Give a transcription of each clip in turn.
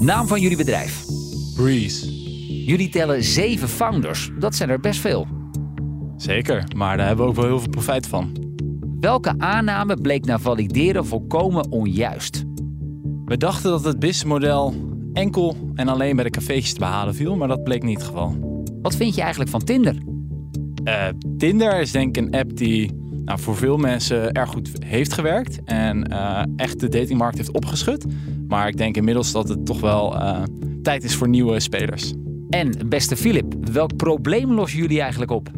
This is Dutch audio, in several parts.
Naam van jullie bedrijf? Breeze. Jullie tellen zeven founders. Dat zijn er best veel. Zeker, maar daar hebben we ook wel heel veel profijt van. Welke aanname bleek na valideren volkomen onjuist? We dachten dat het businessmodel enkel en alleen bij de cafeetjes te behalen viel, maar dat bleek niet het geval. Wat vind je eigenlijk van Tinder? Uh, Tinder is denk ik een app die nou, voor veel mensen erg goed heeft gewerkt en uh, echt de datingmarkt heeft opgeschud. Maar ik denk inmiddels dat het toch wel uh, tijd is voor nieuwe spelers. En beste Philip, welk probleem lossen jullie eigenlijk op?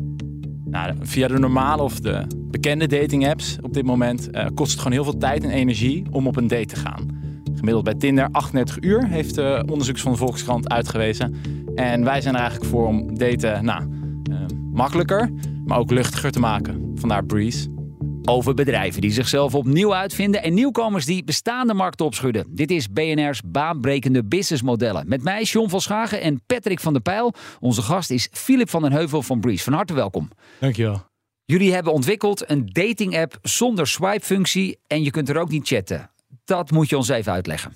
Nou, via de normale of de bekende dating apps op dit moment uh, kost het gewoon heel veel tijd en energie om op een date te gaan. Gemiddeld bij Tinder 38 uur heeft de onderzoeks van de Volkskrant uitgewezen. En wij zijn er eigenlijk voor om daten nou, uh, makkelijker, maar ook luchtiger te maken. Vandaar Breeze. Over bedrijven die zichzelf opnieuw uitvinden en nieuwkomers die bestaande markten opschudden. Dit is BNR's baanbrekende businessmodellen. Met mij John van Schagen en Patrick van der Pijl. Onze gast is Philip van den Heuvel van Breeze. Van harte welkom. Dankjewel. Jullie hebben ontwikkeld een dating app zonder swipe-functie en je kunt er ook niet chatten. Dat moet je ons even uitleggen.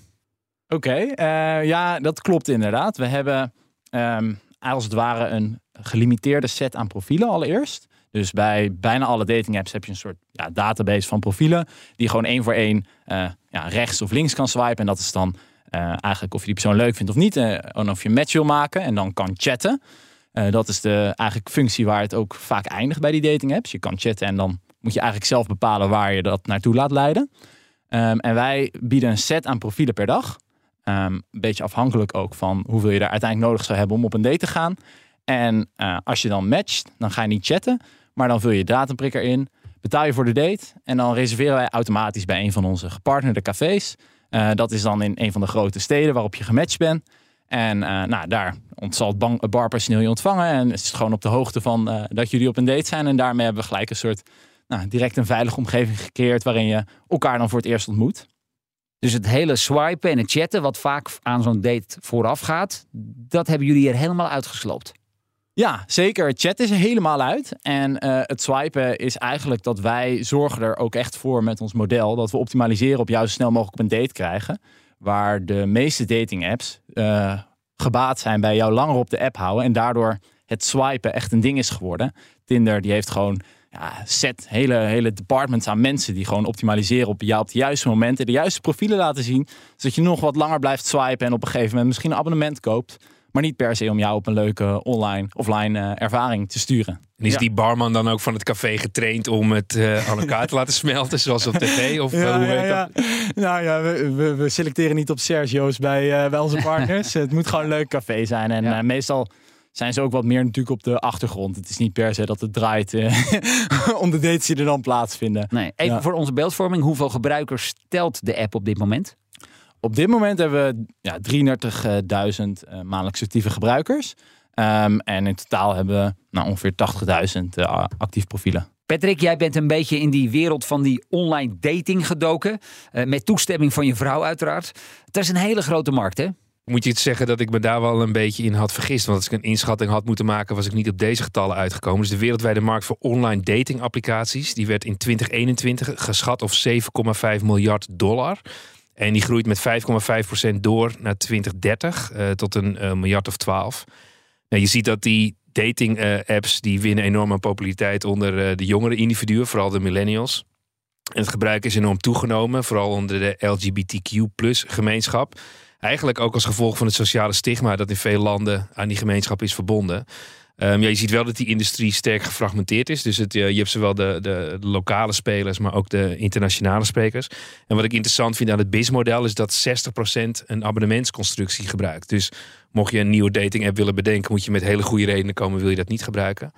Oké, okay, uh, ja, dat klopt inderdaad. We hebben um, als het ware een gelimiteerde set aan profielen allereerst. Dus bij bijna alle dating apps heb je een soort ja, database van profielen. Die gewoon één voor één uh, ja, rechts of links kan swipen. En dat is dan uh, eigenlijk of je die persoon leuk vindt of niet. Uh, en of je een match wil maken en dan kan chatten. dat is de eigenlijk functie waar het ook vaak eindigt bij die dating apps. Je kan chatten en dan moet je eigenlijk zelf bepalen waar je dat naartoe laat leiden. Um, en wij bieden een set aan profielen per dag. Um, een beetje afhankelijk ook van hoeveel je daar uiteindelijk nodig zou hebben om op een date te gaan. En als je dan matcht, dan ga je niet chatten. Maar dan vul je datumprikker in, betaal je voor de date en dan reserveren wij automatisch bij een van onze gepartnerde cafés. Uh, dat is dan in een van de grote steden waarop je gematcht bent. En uh, nou, daar zal het barpersoneel je ontvangen en is het gewoon op de hoogte van uh, dat jullie op een date zijn. En daarmee hebben we gelijk een soort nou, direct een veilige omgeving gecreëerd waarin je elkaar dan voor het eerst ontmoet. Dus het hele swipen en het chatten, wat vaak aan zo'n date vooraf gaat, dat hebben jullie er helemaal uitgesloopt. Ja, zeker. Chat is helemaal uit. En uh, het swipen is eigenlijk dat wij zorgen er ook echt voor met ons model dat we optimaliseren op jou zo snel mogelijk een date krijgen. Waar de meeste dating apps uh, gebaat zijn bij jou langer op de app houden. En daardoor het swipen echt een ding is geworden. Tinder die heeft gewoon ja, set hele, hele departments aan mensen die gewoon optimaliseren op jou op de juiste momenten. De juiste profielen laten zien. Zodat je nog wat langer blijft swipen en op een gegeven moment misschien een abonnement koopt. Maar niet per se om jou op een leuke online, offline uh, ervaring te sturen. En is ja. die barman dan ook van het café getraind om het uh, aan elkaar te laten smelten, zoals op tv? Of ja, uh, hoe ja, weet ja. dat? Nou ja, we, we, we, selecteren niet op Sergio's bij, bij onze partners. het moet gewoon een leuk café zijn. En meestal zijn ze ook wat meer natuurlijk op de achtergrond. Het is niet per se dat het draait om de dates die er dan plaatsvinden. Nee. Even voor onze beeldvorming, hoeveel gebruikers stelt de app op dit moment? Op dit moment hebben we ja, 33.000 uh, maandelijks actieve gebruikers. Um, en in totaal hebben we nou, ongeveer 80.000 uh, actief profielen. Patrick, jij bent een beetje in die wereld van die online dating gedoken. Uh, met toestemming van je vrouw uiteraard. Het is een hele grote markt hè? Moet je het zeggen dat ik me daar wel een beetje in had vergist. Want als ik een inschatting had moeten maken, was ik niet op deze getallen uitgekomen. Dus de wereldwijde markt voor online dating applicaties, die werd in 2021 geschat op 7,5 miljard dollar. En die groeit met 5,5% door naar 2030 uh, tot een uh, miljard of 12. Nou, je ziet dat die dating uh, apps die winnen enorme populariteit onder de jongere individuen, vooral de millennials. En het gebruik is enorm toegenomen, vooral onder de LGBTQ gemeenschap. Eigenlijk ook als gevolg van het sociale stigma dat in veel landen aan die gemeenschap is verbonden. Um, ja, je ziet wel dat die industrie sterk gefragmenteerd is. Dus het, je hebt zowel de, de, de, lokale spelers, maar ook de internationale spelers. En wat ik interessant vind aan het BIS-model is dat 60% een abonnementsconstructie gebruikt. Dus mocht je een nieuwe dating app willen bedenken, moet je met hele goede redenen komen, wil je dat niet gebruiken.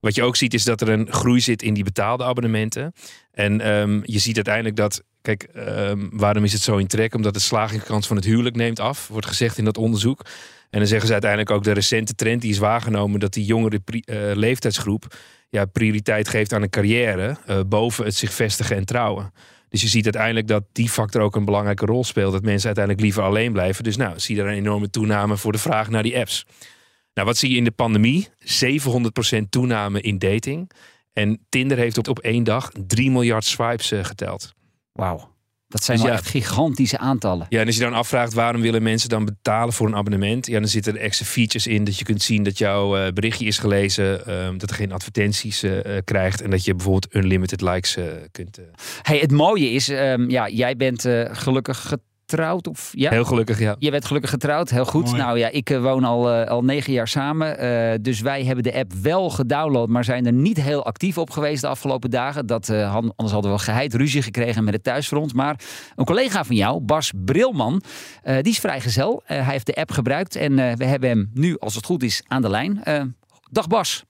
Wat je ook ziet is dat er een groei zit in die betaalde abonnementen. En um, je ziet uiteindelijk dat Kijk, ehm, waarom is het zo in trek? Omdat de slagingskans van het huwelijk neemt af, wordt gezegd in dat onderzoek. En dan zeggen ze uiteindelijk ook de recente trend die is waargenomen dat die jongere eh, leeftijdsgroep ja, prioriteit geeft aan een carrière eh, boven het zich vestigen en trouwen. Dus je ziet uiteindelijk dat die factor ook een belangrijke rol speelt. Dat mensen uiteindelijk liever alleen blijven. Dus nou, zie je daar een enorme toename voor de vraag naar die apps. Nou, wat zie je in de pandemie? 700% toename in dating. En Tinder heeft op, op één dag 3 miljard swipes eh, geteld. Wauw. Dat zijn Dus wel ja. echt gigantische aantallen. Ja, en als je dan afvraagt waarom willen mensen dan betalen voor een abonnement, ja, dan zitten er extra features in dat je kunt zien dat jouw eh, berichtje is gelezen, ehm, dat er geen advertenties eh, eh, krijgt en dat je bijvoorbeeld unlimited likes kunt. Hey, het mooie is, ehm, ja, jij bent gelukkig getrouwd. Of, ja? Heel gelukkig, ja. Je bent gelukkig getrouwd, heel goed. Mooi. Nou ja, ik eh, woon al, eh, al negen jaar samen. eh, dus wij hebben de app wel gedownload, maar zijn er niet heel actief op geweest de afgelopen dagen. Dat, eh, han- anders hadden we wel geheid ruzie gekregen met het thuisfront. Maar een collega van jou, Bas Brilman, eh, die is vrijgezel. Eh, hij heeft de app gebruikt en eh, we hebben hem nu, als het goed is, aan de lijn. Dag Bas.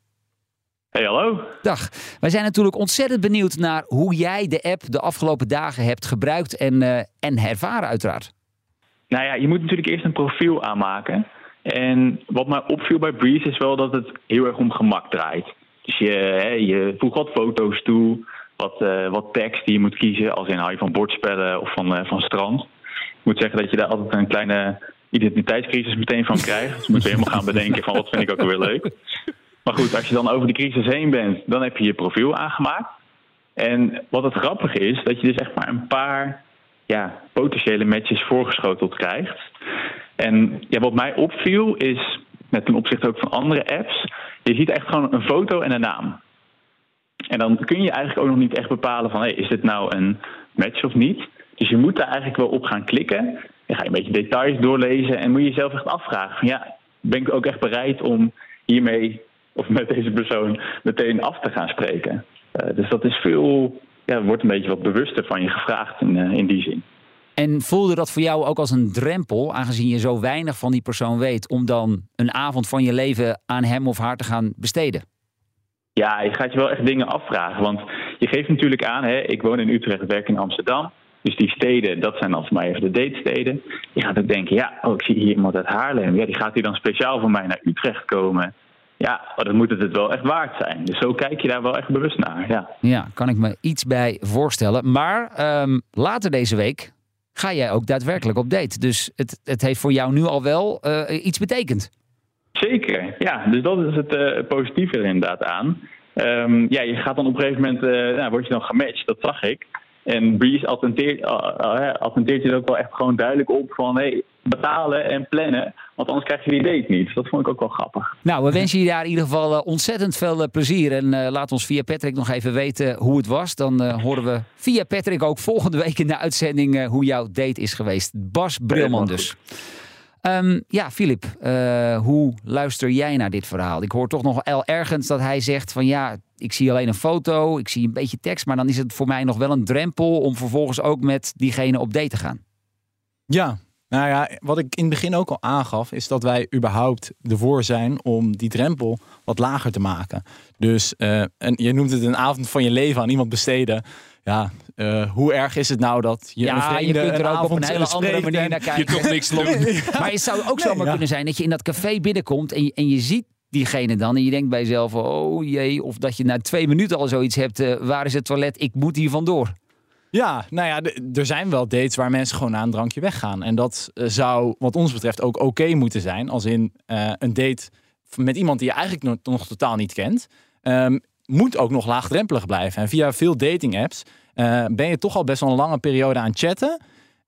Hey, hallo. Dag. Wij zijn natuurlijk ontzettend benieuwd naar hoe jij de app de afgelopen dagen hebt gebruikt en, eh, en ervaren, uiteraard. Nou ja, je moet natuurlijk eerst een profiel aanmaken. En wat mij opviel bij Breeze is wel dat het heel erg om gemak draait. Dus je, hè, je voegt wat foto's toe, wat, eh, wat tekst die je moet kiezen. Als in hou je van bordspellen of van, eh, van strand. Ik moet zeggen dat je daar altijd een kleine identiteitscrisis meteen van krijgt. Dus moet je helemaal gaan bedenken van wat vind ik ook weer leuk. Maar goed, als je dan over die crisis heen bent, dan heb je je profiel aangemaakt. En wat het grappige is, dat je dus echt maar een paar ja, potentiële matches voorgeschoteld krijgt. En ja, wat mij opviel is, met ten opzichte ook van andere apps, je ziet echt gewoon een foto en een naam. En dan kun je eigenlijk ook nog niet echt bepalen van, hey, is dit nou een match of niet? Dus je moet daar eigenlijk wel op gaan klikken. Dan ga je een beetje details doorlezen en moet je jezelf echt afvragen van, ja, ben ik ook echt bereid om hiermee of met deze persoon meteen af te gaan spreken? Eh, dus dat is veel, ja, wordt een beetje wat bewuster van je gevraagd in, eh, in die zin. En voelde dat voor jou ook als een drempel, aangezien je zo weinig van die persoon weet, om dan een avond van je leven aan hem of haar te gaan besteden? Ja, je gaat je wel echt dingen afvragen. Want je geeft natuurlijk aan, hè, ik woon in Utrecht, werk in Amsterdam. Dus die steden, dat zijn voor mij even de datesteden. Je gaat ook denken, ja, oh, ik zie hier iemand uit Haarlem. Ja, die gaat hier dan speciaal voor mij naar Utrecht komen. Ja, maar dan moet het het wel echt waard zijn. Dus zo kijk je daar wel echt bewust naar, ja. Ja, kan ik me iets bij voorstellen. Maar ehm, later deze week ga jij ook daadwerkelijk op date. Dus het, het heeft voor jou nu al wel eh, iets betekend. Zeker, ja. Dus dat is het eh, positieve er inderdaad aan. Ehm, ja, je gaat dan op een gegeven moment, eh, nou, word je dan gematcht, dat zag ik. En Breeze attenteert, attenteert je er ook wel echt gewoon duidelijk op van... Hey, betalen en plannen, want anders krijg je die date niet. Dat vond ik ook wel grappig. Nou, we wensen je daar in ieder geval eh, ontzettend veel eh, plezier. En eh, laat ons via Patrick nog even weten hoe het was. Dan eh, horen we via Patrick ook volgende week in de uitzending eh, hoe jouw date is geweest. Bas Brilman dus. Ehm, ja, Filip, eh, hoe luister jij naar dit verhaal? Ik hoor toch nog wel ergens dat hij zegt van ja, ik zie alleen een foto, ik zie een beetje tekst, maar dan is het voor mij nog wel een drempel om vervolgens ook met diegene op date te gaan. Ja, nou ja, wat ik in het begin ook al aangaf, is dat wij überhaupt ervoor zijn om die drempel wat lager te maken. Dus, eh, en je noemt het een avond van je leven aan iemand besteden. Ja, eh, hoe erg is het nou dat je een ja, vreemde je kunt er een ook op een hele andere spreekt manier naar Je kijken. toch niks doen. Maar het zou ook zomaar ja. kunnen zijn dat je in dat café binnenkomt en je, en je ziet diegene dan en je denkt bij jezelf, oh jee, of dat je na twee minuten al zoiets hebt, eh, waar is het toilet, ik moet hier vandoor. Ja, nou ja, er zijn wel dates waar mensen gewoon na een drankje weggaan. En dat eh, zou wat ons betreft ook oké moeten zijn. Als in eh, een date met iemand die je eigenlijk nog, nog totaal niet kent. ehm, moet ook nog laagdrempelig blijven. En via veel dating apps eh, ben je toch al best wel een lange periode aan chatten.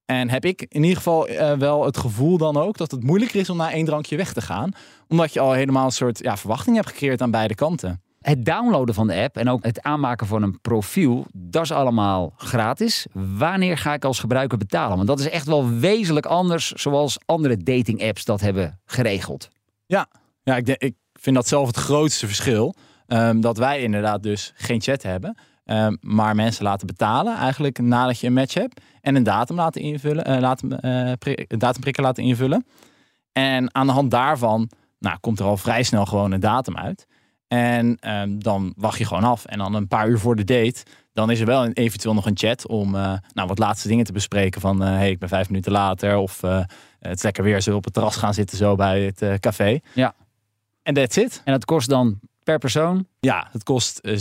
En heb ik in ieder geval wel het gevoel dan ook dat het moeilijker is om na één drankje weg te gaan. Omdat je al helemaal een soort ja, verwachting hebt gecreëerd aan beide kanten. Het downloaden van de app en ook het aanmaken van een profiel, dat is allemaal gratis. Wanneer ga ik als gebruiker betalen? Want dat is echt wel wezenlijk anders zoals andere dating apps dat hebben geregeld. Ja, ik, denk- ik vind dat zelf het grootste verschil. Ehm, dat wij inderdaad dus geen chat hebben. ehm, maar mensen laten betalen eigenlijk nadat je een match hebt. En een datum laten invullen. eh, laten, eh, pri- een datumprikker laten invullen. En aan de hand daarvan nou, komt er al vrij snel gewoon een datum uit. En ehm, dan wacht je gewoon af. En dan een paar uur voor de date, dan is er wel een, eventueel nog een chat om uh, nou, wat laatste dingen te bespreken. Van hé, hey, ik ben vijf minuten later. Of het is lekker weer, zullen we op het terras gaan zitten zo bij het café. Ja. En that's it. En dat kost dan per persoon? Ja, het kost 7,50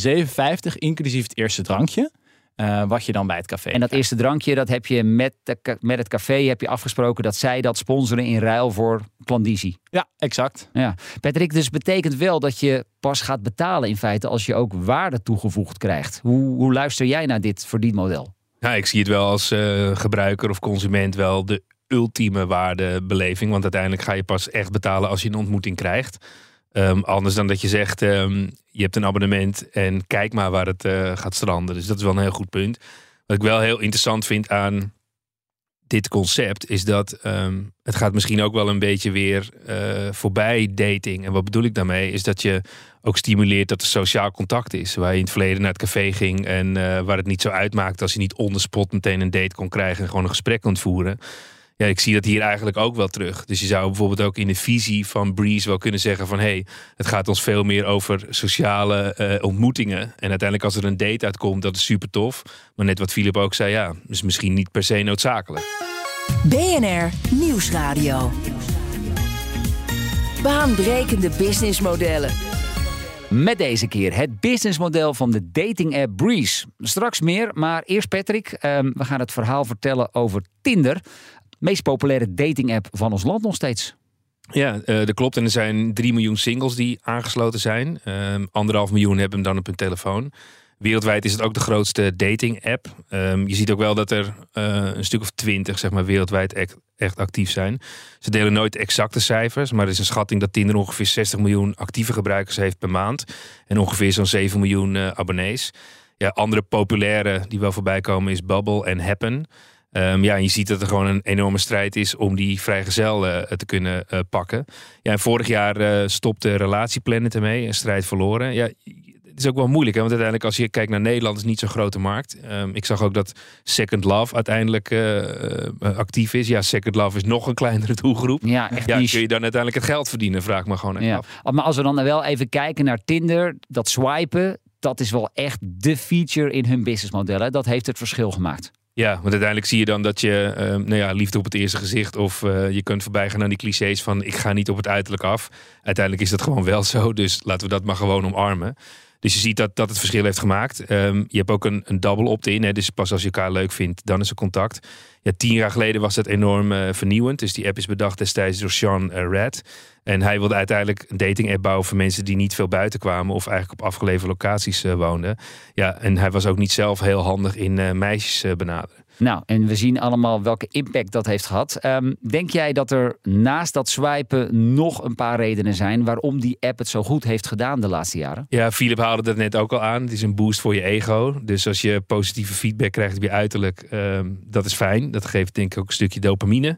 inclusief het eerste drankje. Uh, wat je dan bij het café. En dat eerste drankje, dat heb je met, de, met het café heb je afgesproken dat zij dat sponsoren in ruil voor klandizie. Ja, exact. Ja. Patrick, dus betekent wel dat je pas gaat betalen in feite als je ook waarde toegevoegd krijgt. Hoe, hoe luister jij naar dit verdienmodel? Ja, ik zie het wel als uh, gebruiker of consument wel de ultieme waardebeleving. Want uiteindelijk ga je pas echt betalen als je een ontmoeting krijgt. Um, anders dan dat je zegt, um, je hebt een abonnement en kijk maar waar het uh, gaat stranden. Dus dat is wel een heel goed punt. Wat ik wel heel interessant vind aan dit concept is dat um, het gaat misschien ook wel een beetje weer uh, voorbij dating. En wat bedoel ik daarmee? Is dat je ook stimuleert dat er sociaal contact is. Waar je in het verleden naar het café ging en uh, waar het niet zo uitmaakt als je niet on the spot meteen een date kon krijgen en gewoon een gesprek kon voeren ja, ik zie dat hier eigenlijk ook wel terug. Dus je zou bijvoorbeeld ook in de visie van Breeze wel kunnen zeggen van... hé, hey, het gaat ons veel meer over sociale uh, ontmoetingen. En uiteindelijk als er een date uitkomt, dat is super tof. Maar net wat Philip ook zei, ja, is misschien niet per se noodzakelijk. BNR Nieuwsradio. Baanbrekende businessmodellen. Met deze keer het businessmodel van de dating app Breeze. Straks meer, maar eerst Patrick. Um, we gaan het verhaal vertellen over Tinder meest populaire dating app van ons land nog steeds. Ja, uh, dat klopt. En er zijn 3 miljoen singles die aangesloten zijn. Uh, anderhalf miljoen hebben hem dan op hun telefoon. Wereldwijd is het ook de grootste dating app. Um, je ziet ook wel dat er uh, een stuk of twintig zeg maar, wereldwijd echt, actief zijn. Ze delen nooit exacte cijfers, maar er is een schatting dat Tinder ongeveer 60 miljoen actieve gebruikers heeft per maand. En ongeveer zo'n 7 miljoen uh, abonnees. Ja, andere populaire die wel voorbij komen is Bubble en Happen. Um, ja, je ziet dat er gewoon een enorme strijd is om die vrijgezel uh, te kunnen uh, pakken. Ja, en vorig jaar uh, stopte Relatieplanet ermee, een strijd verloren. Ja, het is ook wel moeilijk, hè? want uiteindelijk als je kijkt naar Nederland is het niet zo'n grote markt. Um, ik zag ook dat Second Love uiteindelijk actief is. Ja, Second Love is nog een kleinere doelgroep. Ja, echt ja, kun je dan uiteindelijk het geld verdienen, vraag me gewoon ja. af. Maar als we dan wel even kijken naar Tinder, dat swipen, dat is wel echt de feature in hun businessmodellen. Dat heeft het verschil gemaakt. Ja, want uiteindelijk zie je dan dat je, uh, nou ja, liefde op het eerste gezicht. Of uh, je kunt voorbij gaan aan die clichés van ik ga niet op het uiterlijk af. Uiteindelijk is dat gewoon wel zo. Dus laten we dat maar gewoon omarmen. Dus je ziet dat dat het verschil heeft gemaakt. Um, je hebt ook een, een double opt-in. Dus pas als je elkaar leuk vindt, dan is er contact. Ja, tien jaar geleden was dat enorm uh, vernieuwend. Dus die app is bedacht destijds door Sean uh, Red. En hij wilde uiteindelijk een dating app bouwen voor mensen die niet veel buiten kwamen. Of eigenlijk op afgelegen locaties uh, woonden. Ja, en hij was ook niet zelf heel handig in meisjes benaderen. Nou, en we zien allemaal welke impact dat heeft gehad. Um, denk jij dat er naast dat swipen nog een paar redenen zijn waarom die app het zo goed heeft gedaan de laatste jaren? Ja, Philip haalde dat net ook al aan. Het is een boost voor je ego. Dus als je positieve feedback krijgt op je uiterlijk, um, dat is fijn. Dat geeft denk ik ook een stukje dopamine.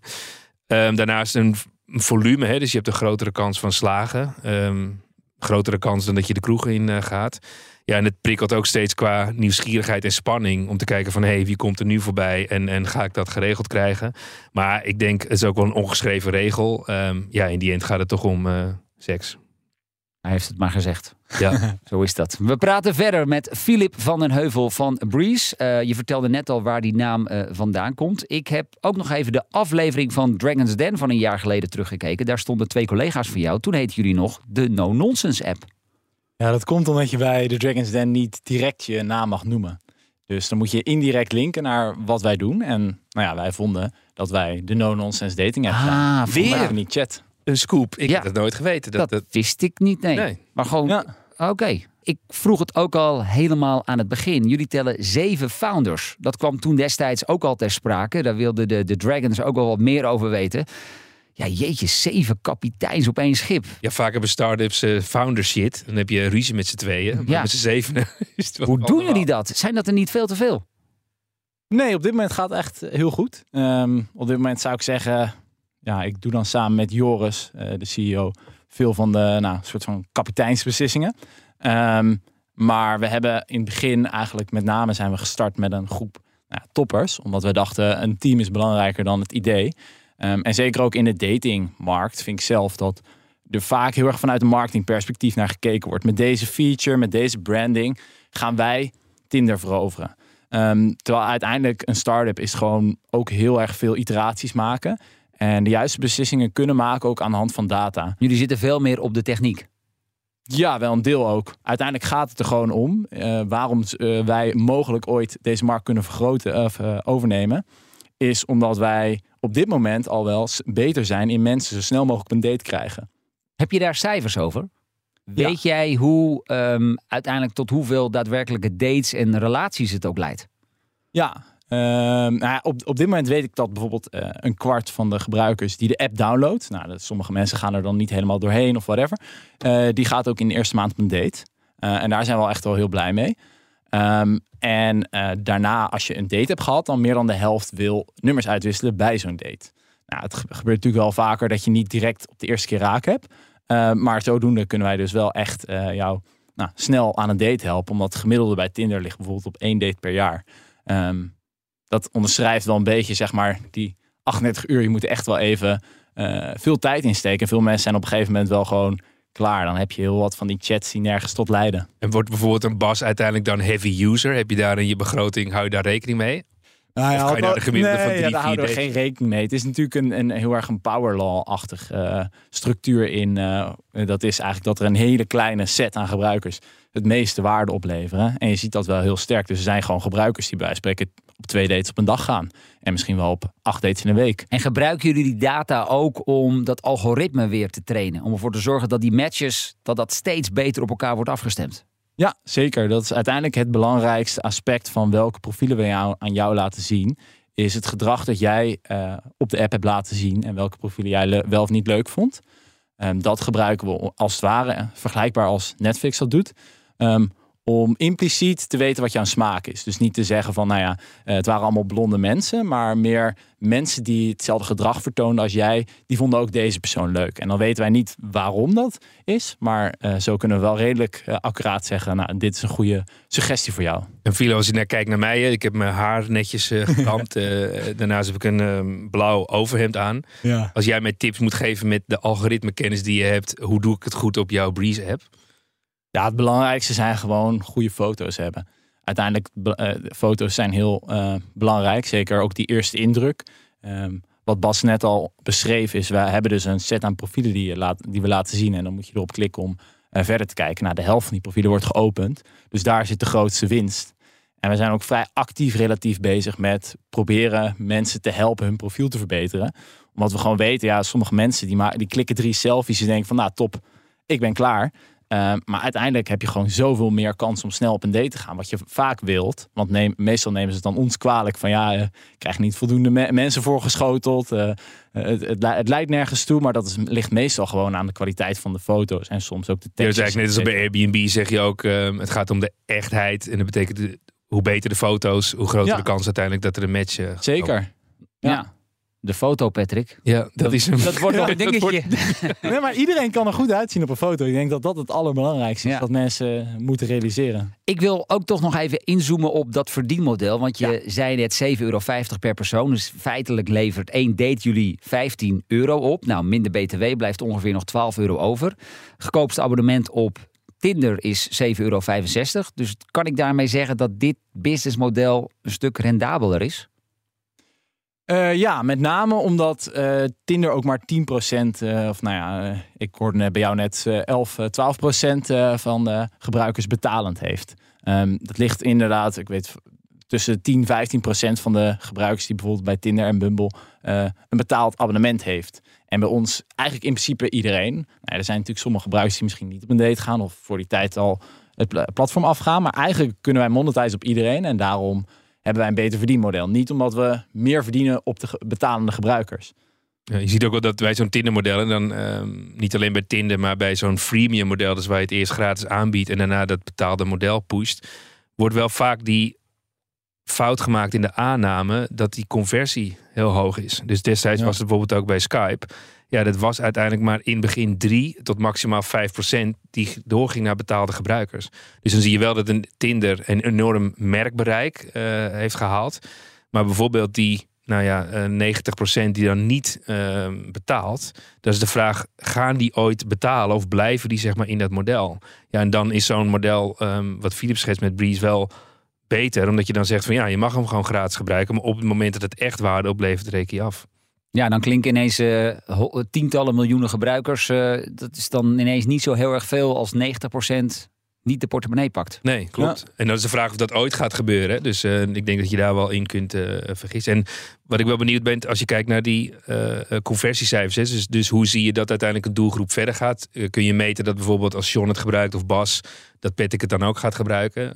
Um, daarnaast een volume, hè, dus je hebt een grotere kans van slagen. grotere kans dan dat je de kroeg in uh, gaat. Ja, en het prikkelt ook steeds qua nieuwsgierigheid en spanning. Om te kijken van, hé, hey, wie komt er nu voorbij? En, en ga ik dat geregeld krijgen? Maar ik denk, het is ook wel een ongeschreven regel. Um, ja, in die end gaat het toch om uh, seks. Hij heeft het maar gezegd. Ja. Zo is dat. We praten verder met Filip van den Heuvel van Breeze. Uh, je vertelde net al waar die naam uh, vandaan komt. Ik heb ook nog even de aflevering van Dragon's Den van een jaar geleden teruggekeken. Daar stonden twee collega's van jou. Toen heette jullie nog de No Nonsense app. Ja, dat komt omdat je bij de Dragon's Den niet direct je naam mag noemen. Dus dan moet je indirect linken naar wat wij doen. En nou ja, wij vonden dat wij de no-nonsense dating app ah, Weer niet chat. Een scoop. Ik ja. heb het nooit geweten. Dat, dat, wist ik niet, nee. nee. Maar gewoon, ja. oké. Okay. Ik vroeg het ook al helemaal aan het begin. Jullie tellen zeven founders. Dat kwam toen destijds ook al ter sprake. Daar wilden de, de Dragons ook wel wat meer over weten. Ja, jeetje, zeven kapiteins op één schip. Ja, vaak hebben start-ups uh, founder shit. Dan heb je ruzie met z'n tweeën. Maar ja. met z'n zevenen is het wel Hoe doen jullie dat? Zijn dat er niet veel te veel? Nee, op dit moment gaat het echt heel goed. Um, op dit moment zou ik zeggen... Ja, ik doe dan samen met Joris, uh, de CEO... veel van de nou, soort van kapiteinsbeslissingen. Um, maar we hebben in het begin eigenlijk met name zijn we gestart met een groep nou, toppers. Omdat we dachten, een team is belangrijker dan het idee. Um, en zeker ook in de datingmarkt vind ik zelf dat er vaak heel erg vanuit een marketingperspectief naar gekeken wordt. Met deze feature, met deze branding, gaan wij Tinder veroveren. Ehm, terwijl uiteindelijk een start-up is gewoon ook heel erg veel iteraties maken. En de juiste beslissingen kunnen maken ook aan de hand van data. Jullie zitten veel meer op de techniek. Ja, wel een deel ook. Uiteindelijk gaat het er gewoon om eh, waarom uh, wij mogelijk ooit deze markt kunnen vergroten of uh, overnemen. Is omdat wij op dit moment al wel beter zijn in mensen zo snel mogelijk op een date krijgen. Heb je daar cijfers over? Weet jij hoe um, uiteindelijk tot hoeveel daadwerkelijke dates en relaties het ook leidt? Ja, um, nou, op, op dit moment weet ik dat bijvoorbeeld uh, een kwart van de gebruikers die de app downloadt, nou, dat, sommige mensen gaan er dan niet helemaal doorheen of whatever, uh, die gaat ook in de eerste maand op een date. Uh, en daar zijn we wel echt wel heel blij mee. Um, en daarna, als je een date hebt gehad, dan meer dan de helft wil nummers uitwisselen bij zo'n date. Nou, het gebeurt natuurlijk wel vaker dat je niet direct op de eerste keer raak hebt. Uh, maar zodoende kunnen wij dus wel echt uh, jou nou, snel aan een date helpen. Omdat het gemiddelde bij Tinder ligt bijvoorbeeld op één date per jaar. Um, dat onderschrijft wel een beetje, zeg maar, die 38 uur. Je moet echt wel even uh, veel tijd insteken. Veel mensen zijn op een gegeven moment wel gewoon klaar. Dan heb je heel wat van die chats die nergens tot leiden. En wordt bijvoorbeeld een Bas uiteindelijk dan heavy user? Heb je daar in je begroting, hou je daar rekening mee? Nou ja, je daar nee, van drie, ja, daar houden we geen rekening mee. Het is natuurlijk een, een heel erg een power law-achtig uh, structuur in. Uh, dat is eigenlijk dat er een hele kleine set aan gebruikers het meeste waarde opleveren. En je ziet dat wel heel sterk. Dus er zijn gewoon gebruikers die bij spreken op twee dates op een dag gaan. En misschien wel op acht dates in een week. En gebruiken jullie die data ook om dat algoritme weer te trainen? Om ervoor te zorgen dat die matches, dat dat steeds beter op elkaar wordt afgestemd? Ja, zeker. Dat is uiteindelijk het belangrijkste aspect van welke profielen we jou, aan jou laten zien. Is het gedrag dat jij uh, op de app hebt laten zien en welke profielen jij wel of niet leuk vond. Um, dat gebruiken we als het ware, vergelijkbaar als Netflix dat doet. Um, om impliciet te weten wat jouw smaak is. Dus niet te zeggen van, nou ja, eh, het waren allemaal blonde mensen, maar meer mensen die hetzelfde gedrag vertoonden als jij, die vonden ook deze persoon leuk. En dan weten wij niet waarom dat is, maar uh, zo kunnen we wel redelijk uh, accuraat zeggen, nou, dit is een goede suggestie voor jou. En Philo, als je naar kijkt naar mij, ik heb mijn haar netjes gekamd, daarnaast heb ik een ehm, blauw overhemd aan. Ja. Als jij mij tips moet geven met de algoritmekennis die je hebt, hoe doe ik het goed op jouw Breeze app? Ja, het belangrijkste zijn gewoon goede foto's hebben. Uiteindelijk, uh, foto's zijn heel uh, belangrijk. Zeker ook die eerste indruk. Um, wat Bas net al beschreef is, we hebben dus een set aan profielen die, je laat, die we laten zien. En dan moet je erop klikken om uh, verder te kijken. Nou, de helft van die profielen wordt geopend. Dus daar zit de grootste winst. En we zijn ook vrij actief relatief bezig met proberen mensen te helpen hun profiel te verbeteren. Omdat we gewoon weten, ja, sommige mensen die, maar, die klikken drie selfies en denken van, nou top, ik ben klaar. Uh, maar uiteindelijk heb je gewoon zoveel meer kans om snel op een date te gaan. Wat je vaak wilt. Want neem, meestal nemen ze het dan ons kwalijk. Van ja, uh, krijg niet voldoende me mensen voorgeschoteld. Uh, het, het, het, leidt nergens toe. Maar dat is, ligt meestal gewoon aan de kwaliteit van de foto's. En soms ook de tekst. Dus eigenlijk net als bij Airbnb zeg je ook. Ehm, het gaat om de echtheid. En dat betekent hoe beter de foto's. Hoe groter ja. de kans uiteindelijk dat er een match... Zeker. ja. ja. De foto, Patrick. Ja, dat, is een... Dat wordt nog een dingetje. Wordt... nee, maar iedereen kan er goed uitzien op een foto. Ik denk dat dat het allerbelangrijkste is. Ja. Dat mensen moeten realiseren. Ik wil ook toch nog even inzoomen op dat verdienmodel. Want je ja. zei net 7,50 euro per persoon. Dus feitelijk levert één date jullie 15 euro op. Nou, minder btw blijft ongeveer nog 12 euro over. Goedkoopste abonnement op Tinder is 7,65 euro. Dus kan ik daarmee zeggen dat dit businessmodel een stuk rendabeler is? Uh, ja, met name omdat uh, Tinder ook maar 10%, uh, of nou ja, ik hoorde bij jou net 11, 12% van de gebruikers betalend heeft. Um, dat ligt inderdaad, ik weet, tussen 10, 15% van de gebruikers die bijvoorbeeld bij Tinder en Bumble een betaald abonnement heeft. En bij ons eigenlijk in principe iedereen. Nou, er zijn natuurlijk sommige gebruikers die misschien niet op een date gaan of voor die tijd al het platform afgaan. Maar eigenlijk kunnen wij monetizen op iedereen en daarom hebben wij een beter verdienmodel. Niet omdat we meer verdienen op de betalende gebruikers. Ja, je ziet ook wel dat wij zo'n Tinder-model, en dan uh, niet alleen bij Tinder, maar bij zo'n freemium model, dus waar je het eerst gratis aanbiedt en daarna dat betaalde model pusht, wordt wel vaak die fout gemaakt in de aanname dat die conversie heel hoog is. Dus destijds ja. was het bijvoorbeeld ook bij Skype. Ja, dat was uiteindelijk maar in begin 3 tot maximaal 5% die doorging naar betaalde gebruikers. Dus dan zie je wel dat een Tinder een enorm merkbereik uh, heeft gehaald. Maar bijvoorbeeld die nou ja, eh, 90% die dan niet eh, betaalt. Dat is de vraag, gaan die ooit betalen of blijven die zeg maar in dat model? Ja, en dan is zo'n model, ehm, wat Philips schetst met Breeze, wel beter. Omdat je dan zegt van ja, je mag hem gewoon gratis gebruiken. Maar op het moment dat het echt waarde oplevert, reken je af. Ja, dan klinken ineens eh, ho- tientallen miljoenen gebruikers. eh, dat is dan ineens niet zo heel erg veel als 90% niet de portemonnee pakt. Nee, klopt. En dan is de vraag of dat ooit gaat gebeuren. Dus eh, ik denk dat je daar wel in kunt vergissen. En wat ik wel benieuwd ben, als je kijkt naar die conversiecijfers. Hè, dus, dus hoe zie je dat uiteindelijk een doelgroep verder gaat? Kun je meten dat bijvoorbeeld als John het gebruikt of Bas, dat Patrick het dan ook gaat gebruiken?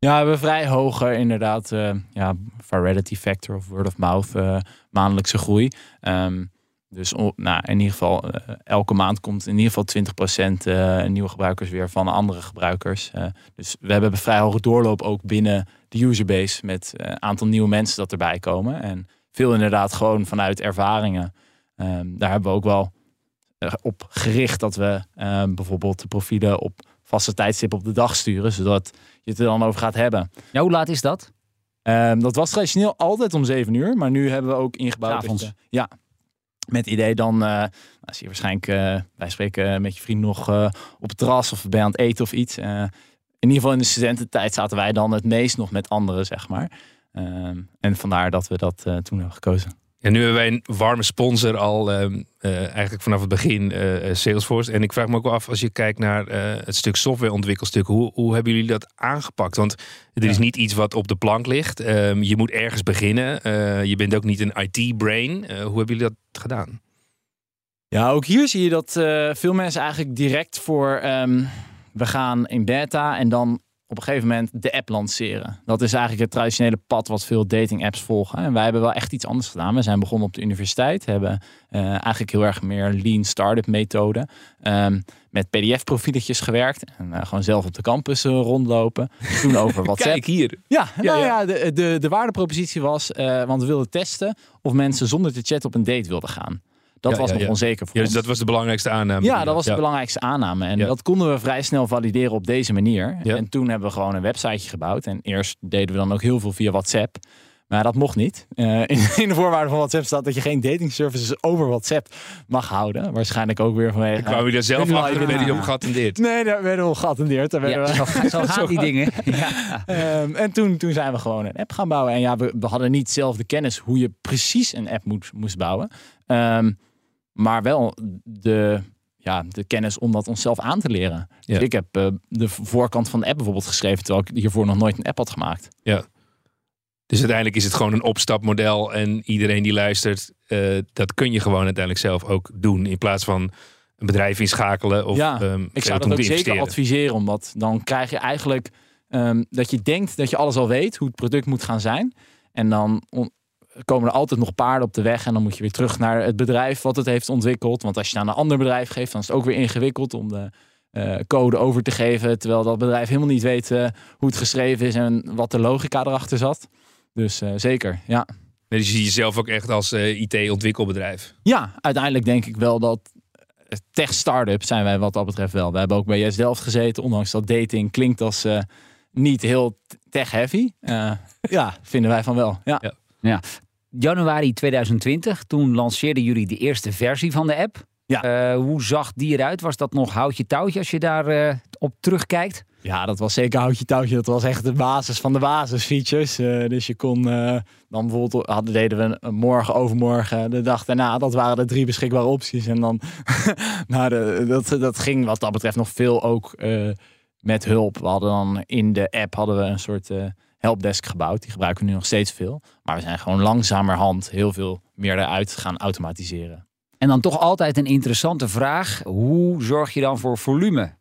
Ja, we hebben vrij hoge inderdaad eh, ja, virality factor of word of mouth eh, maandelijkse groei. Ehm, dus nou, in ieder geval, eh, elke maand komt in ieder geval 20% eh, nieuwe gebruikers weer van andere gebruikers. Dus we hebben vrij hoge doorloop ook binnen de userbase met een aantal nieuwe mensen dat erbij komen. En veel inderdaad gewoon vanuit ervaringen. Ehm, daar hebben we ook wel op gericht dat we bijvoorbeeld de profielen op vaste tijdstip op de dag sturen, zodat je het er dan over gaat hebben. Ja, hoe laat is dat? Ehm, dat was traditioneel altijd om 7 uur, maar nu hebben we ook ingebouwd. je- ja. Met het idee dan, nou, zie je waarschijnlijk, eh, wij spreken met je vriend nog eh, op het terras of je aan het eten of iets. In ieder geval in de studententijd zaten wij dan het meest nog met anderen, zeg maar. Ehm, en vandaar dat we dat toen hebben gekozen. Ja, nu hebben wij een warme sponsor al ehm, eh, eigenlijk vanaf het begin, eh, eh, Salesforce. En ik vraag me ook wel af, als je kijkt naar het stuk softwareontwikkelstuk, hoe, hoe hebben jullie dat aangepakt? Want er is niet iets wat op de plank ligt. Ehm, je moet ergens beginnen. Je bent ook niet een IT-brain. hoe hebben jullie dat gedaan? Ja, ook hier zie je dat veel mensen eigenlijk direct voor ehm, we gaan in beta en dan op een gegeven moment de app lanceren. Dat is eigenlijk het traditionele pad wat veel dating apps volgen. En wij hebben wel echt iets anders gedaan. We zijn begonnen op de universiteit, hebben eh, eigenlijk heel erg meer lean startup methode. ehm, met pdf-profieletjes gewerkt en eh, gewoon zelf op de campus eh, rondlopen. Toen over WhatsApp. Kijk hier. Ja, nou ja. ja, de, de, de waardepropositie was, want we wilden testen of mensen zonder te chatten op een date wilden gaan. Dat Ja, was ja, nog ja. onzeker voor Ja, dus dat was de belangrijkste aanname. Ja, dat was de belangrijkste aanname. En Ja. dat konden we vrij snel valideren op deze manier. Ja. En toen hebben we gewoon een websiteje gebouwd. En eerst deden we dan ook heel veel via WhatsApp. Maar dat mocht niet. Eh, in, in de voorwaarden van WhatsApp staat dat je geen dating services over WhatsApp mag houden. Waarschijnlijk ook weer vanwege... Ik kwam je daar zelf Ja, achter, ben je op geattendeerd. Nee, daar werden we geattendeerd. Daar werden Ja, we... zo, zo gaan die dingen. Ja. Ehm, en toen, toen zijn we gewoon een app gaan bouwen. En ja, we, we hadden niet zelf de kennis hoe je precies een app moet, moest bouwen. Ehm, maar wel de, ja, de kennis om dat onszelf aan te leren. Ja. Dus ik heb eh, de voorkant van de app bijvoorbeeld geschreven... terwijl ik hiervoor nog nooit een app had gemaakt. Dus uiteindelijk is het gewoon een opstapmodel. En iedereen die luistert, eh, dat kun je gewoon uiteindelijk zelf ook doen. In plaats van een bedrijf inschakelen of Ja, ehm, Ik zou te dat ook moeten zeker investeren. adviseren. Omdat dan krijg je eigenlijk ehm, dat je denkt dat je alles al weet... hoe het product moet gaan zijn. En dan komen er altijd nog paarden op de weg. En dan moet je weer terug naar het bedrijf wat het heeft ontwikkeld. Want als je het aan een ander bedrijf geeft, dan is het ook weer ingewikkeld om de eh, code over te geven. Terwijl dat bedrijf helemaal niet weet eh, hoe het geschreven is en wat de logica erachter zat. Dus eh, zeker, ja. Dus je ziet jezelf ook echt als IT-ontwikkelbedrijf. Ja, uiteindelijk denk ik wel dat tech-startup zijn wij wat dat betreft wel. We hebben ook bij Yes Delft gezeten, ondanks dat dating klinkt als niet heel tech-heavy. Ja, vinden wij van wel. Ja. Ja. Januari 2020, toen lanceerden jullie de eerste versie van de app. Ja. Eh, hoe zag die eruit? Was dat nog houtje touwtje als je daar eh, op terugkijkt? ja, dat was zeker houtje touwtje. Dat was echt de basis van de basisfeatures. Eh, dus je kon dan bijvoorbeeld, hadden, deden we een morgen, overmorgen, de dag daarna. Dat waren de drie beschikbare opties. En dan, nou, de, dat, dat ging wat dat betreft nog veel ook met hulp. We hadden dan in de app hadden we een soort helpdesk gebouwd. Die gebruiken we nu nog steeds veel. Maar we zijn gewoon langzamerhand heel veel meer eruit gaan automatiseren. En dan toch altijd een interessante vraag. Hoe zorg je dan voor volume?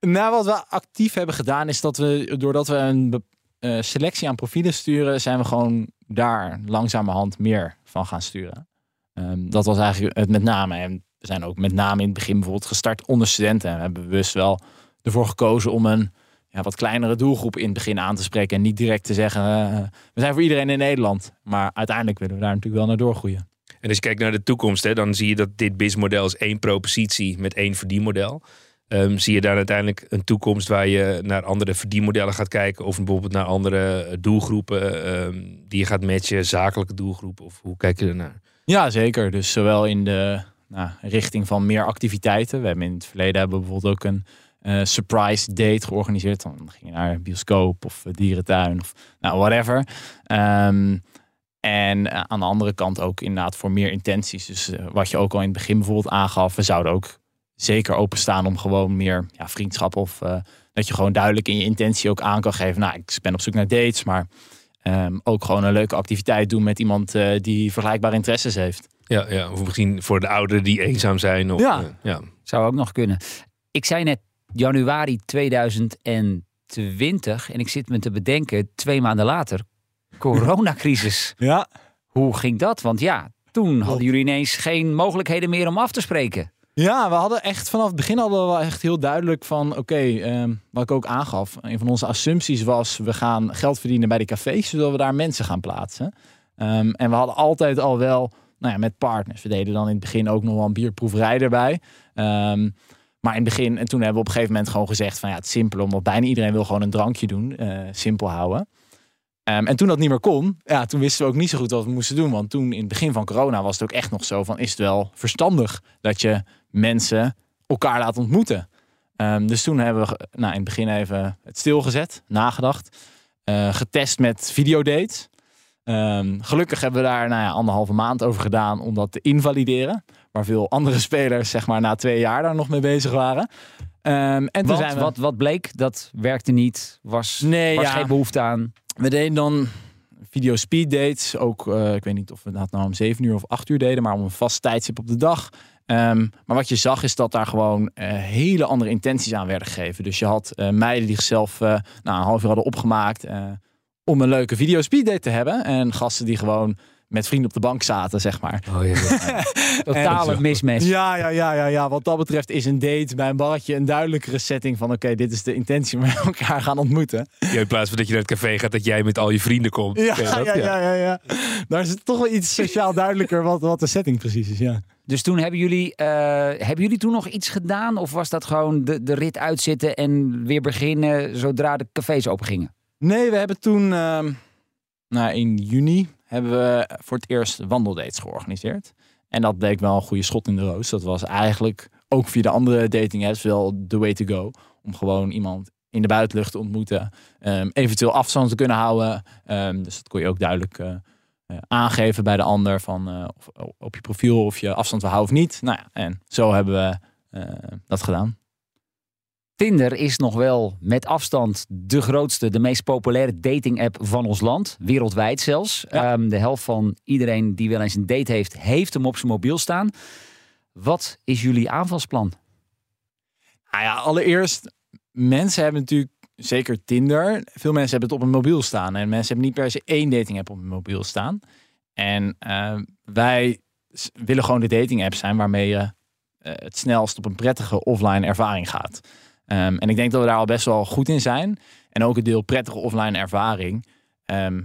Nou, wat we actief hebben gedaan is dat we, doordat we een eh, selectie aan profielen sturen, zijn we gewoon daar langzamerhand meer van gaan sturen. Ehm, dat was eigenlijk het met name. En we zijn ook met name in het begin bijvoorbeeld gestart onder studenten. En we hebben bewust wel ervoor gekozen om een ja, wat kleinere doelgroep in het begin aan te spreken. En niet direct te zeggen, eh, we zijn voor iedereen in Nederland. Maar uiteindelijk willen we daar natuurlijk wel naar doorgroeien. En als je kijkt naar de toekomst, hè, dan zie je dat dit BIS-model is één propositie met één verdienmodel. Ehm, zie je daar uiteindelijk een toekomst waar je naar andere verdienmodellen gaat kijken? Of bijvoorbeeld naar andere doelgroepen ehm, die je gaat matchen, zakelijke doelgroepen? Of hoe kijk je ernaar? Ja, zeker. Dus zowel in de nou, richting van meer activiteiten. We hebben in het verleden hebben we bijvoorbeeld ook een eh, surprise date georganiseerd. Dan ging je naar een bioscoop of dierentuin of nou, whatever. Ehm, en eh, aan de andere kant ook inderdaad voor meer intenties. Dus eh, wat je ook al in het begin bijvoorbeeld aangaf, we zouden ook zeker openstaan om gewoon meer ja, vriendschap of dat je gewoon duidelijk in je intentie ook aan kan geven. Nou, ik ben op zoek naar dates, maar ehm, ook gewoon een leuke activiteit doen met iemand die vergelijkbare interesses heeft. Ja, ja, of misschien voor de ouderen die eenzaam zijn. Of, Ja. ja. Zou ook nog kunnen. Ik zei net januari 2020 en ik zit me te bedenken, twee maanden later, coronacrisis. Ja, Hoe ging dat? Want ja, toen hadden jullie ineens geen mogelijkheden meer om af te spreken. Ja, we hadden echt vanaf het begin hadden we wel echt heel duidelijk van oké, ehm, wat ik ook aangaf. Een van onze assumpties was we gaan geld verdienen bij de cafés, zodat we daar mensen gaan plaatsen. Ehm, en we hadden altijd al wel, nou ja, met partners. We deden dan in het begin ook nog wel een bierproeverij erbij. Ehm, maar in het begin, en toen hebben we op een gegeven moment gewoon gezegd van ja, het is simpel, omdat bijna iedereen wil gewoon een drankje doen, eh, simpel houden. Ehm, en toen dat niet meer kon, ja, toen wisten we ook niet zo goed wat we moesten doen. Want toen in het begin van corona was het ook echt nog zo van, is het wel verstandig dat je mensen elkaar laat ontmoeten? Ehm, dus toen hebben we nou, in het begin even het stilgezet, nagedacht, eh, getest met videodates. Ehm, gelukkig hebben we daar nou ja, anderhalve maand over gedaan om dat te invalideren. Waar veel andere spelers zeg maar na twee jaar daar nog mee bezig waren. Ehm, en toen Want zijn we... wat, wat bleek, dat werkte niet, was, Nee, was ja. geen behoefte aan. We deden dan video speed dates. Ook, eh, ik weet niet of we dat nou om 7 uur of 8 uur deden, maar om een vast tijdstip op de dag. Ehm, maar wat je zag is dat daar gewoon eh, hele andere intenties aan werden gegeven. Dus je had eh, meiden die zichzelf eh, nou, een half uur hadden opgemaakt om een leuke video speed date te hebben. En gasten die gewoon met vrienden op de bank zaten, zeg maar. Oh, ja, ja. Totale mismatch. Ja, ja, ja, ja, ja. Wat dat betreft is een date bij een barretje een duidelijkere setting van oké, dit is de intentie waar we elkaar gaan ontmoeten. Ja, in plaats van dat je naar het café gaat, dat jij met al je vrienden komt. Ja, ja, ja, ja, ja. Daar is het toch wel iets sociaal duidelijker wat, wat de setting precies is, ja. Dus toen hebben jullie, eh, hebben jullie toen nog iets gedaan? Of was dat gewoon de, de rit uitzitten en weer beginnen zodra de cafés open gingen? Nee, we hebben toen, ehm, nou, in juni hebben we voor het eerst wandeldates georganiseerd. En dat bleek wel een goede schot in de roos. Dat was eigenlijk ook via de andere dating apps wel the way to go. Om gewoon iemand in de buitenlucht te ontmoeten. ehm, eventueel afstand te kunnen houden. Ehm, dus dat kon je ook duidelijk eh, eh, aangeven bij de ander. Van, eh, of, op je profiel of je afstand wil houden of niet. Nou ja, en zo hebben we dat gedaan. Tinder is nog wel met afstand de grootste, de meest populaire dating app van ons land. Wereldwijd zelfs. Ja. Ehm, de helft van iedereen die wel eens een date heeft, heeft hem op zijn mobiel staan. Wat is jullie aanvalsplan? Nou ja, allereerst, mensen hebben natuurlijk, zeker Tinder, veel mensen hebben het op een mobiel staan. En mensen hebben niet per se één dating app op een mobiel staan. En eh, wij willen gewoon de dating app zijn waarmee je eh, het snelst op een prettige offline ervaring gaat. Ehm, en ik denk dat we daar al best wel goed in zijn. En ook het deel prettige offline ervaring. Ehm,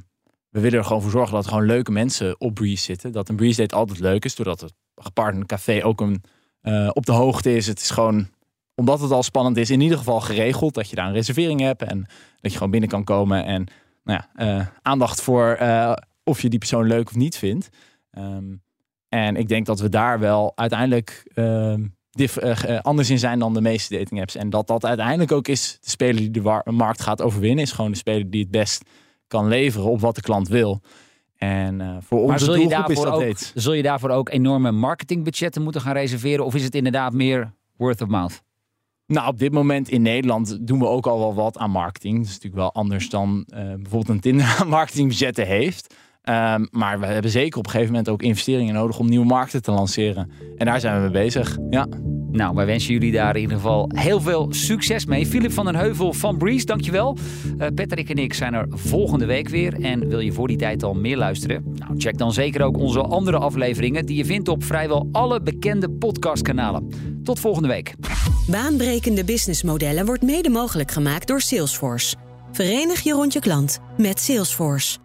we willen er gewoon voor zorgen dat er gewoon leuke mensen op Breeze zitten. Dat een Breeze date altijd leuk is, doordat het gepartnerde café ook een, eh, op de hoogte is. Het is gewoon omdat het al spannend is, in ieder geval geregeld dat je daar een reservering hebt en dat je gewoon binnen kan komen en nou ja, eh, aandacht voor eh, of je die persoon leuk of niet vindt. Ehm, en ik denk dat we daar wel uiteindelijk eh, eh, anders in zijn dan de meeste dating apps. En dat dat uiteindelijk ook is de speler die de markt gaat overwinnen, is gewoon de speler die het best kan leveren op wat de klant wil. En eh, voor Maar onze zul je, daarvoor dat ook, dates. zul je daarvoor ook enorme marketingbudgetten moeten gaan reserveren? Of is het inderdaad meer word of mouth? Nou, op dit moment in Nederland doen we ook al wel wat aan marketing. Dat is natuurlijk wel anders dan bijvoorbeeld een Tinder marketingbudgetten heeft. Ehm, maar we hebben zeker op een gegeven moment ook investeringen nodig om nieuwe markten te lanceren. En daar zijn we mee bezig. Ja. Nou, wij wensen jullie daar in ieder geval heel veel succes mee. Philip van den Heuvel van Breeze, dankjewel. Uh, Patrick en ik zijn er volgende week weer. En wil je voor die tijd al meer luisteren? Nou, check dan zeker ook onze andere afleveringen... die je vindt op vrijwel alle bekende podcastkanalen. Tot volgende week. Baanbrekende businessmodellen wordt mede mogelijk gemaakt door Salesforce. Verenig je rond je klant met Salesforce.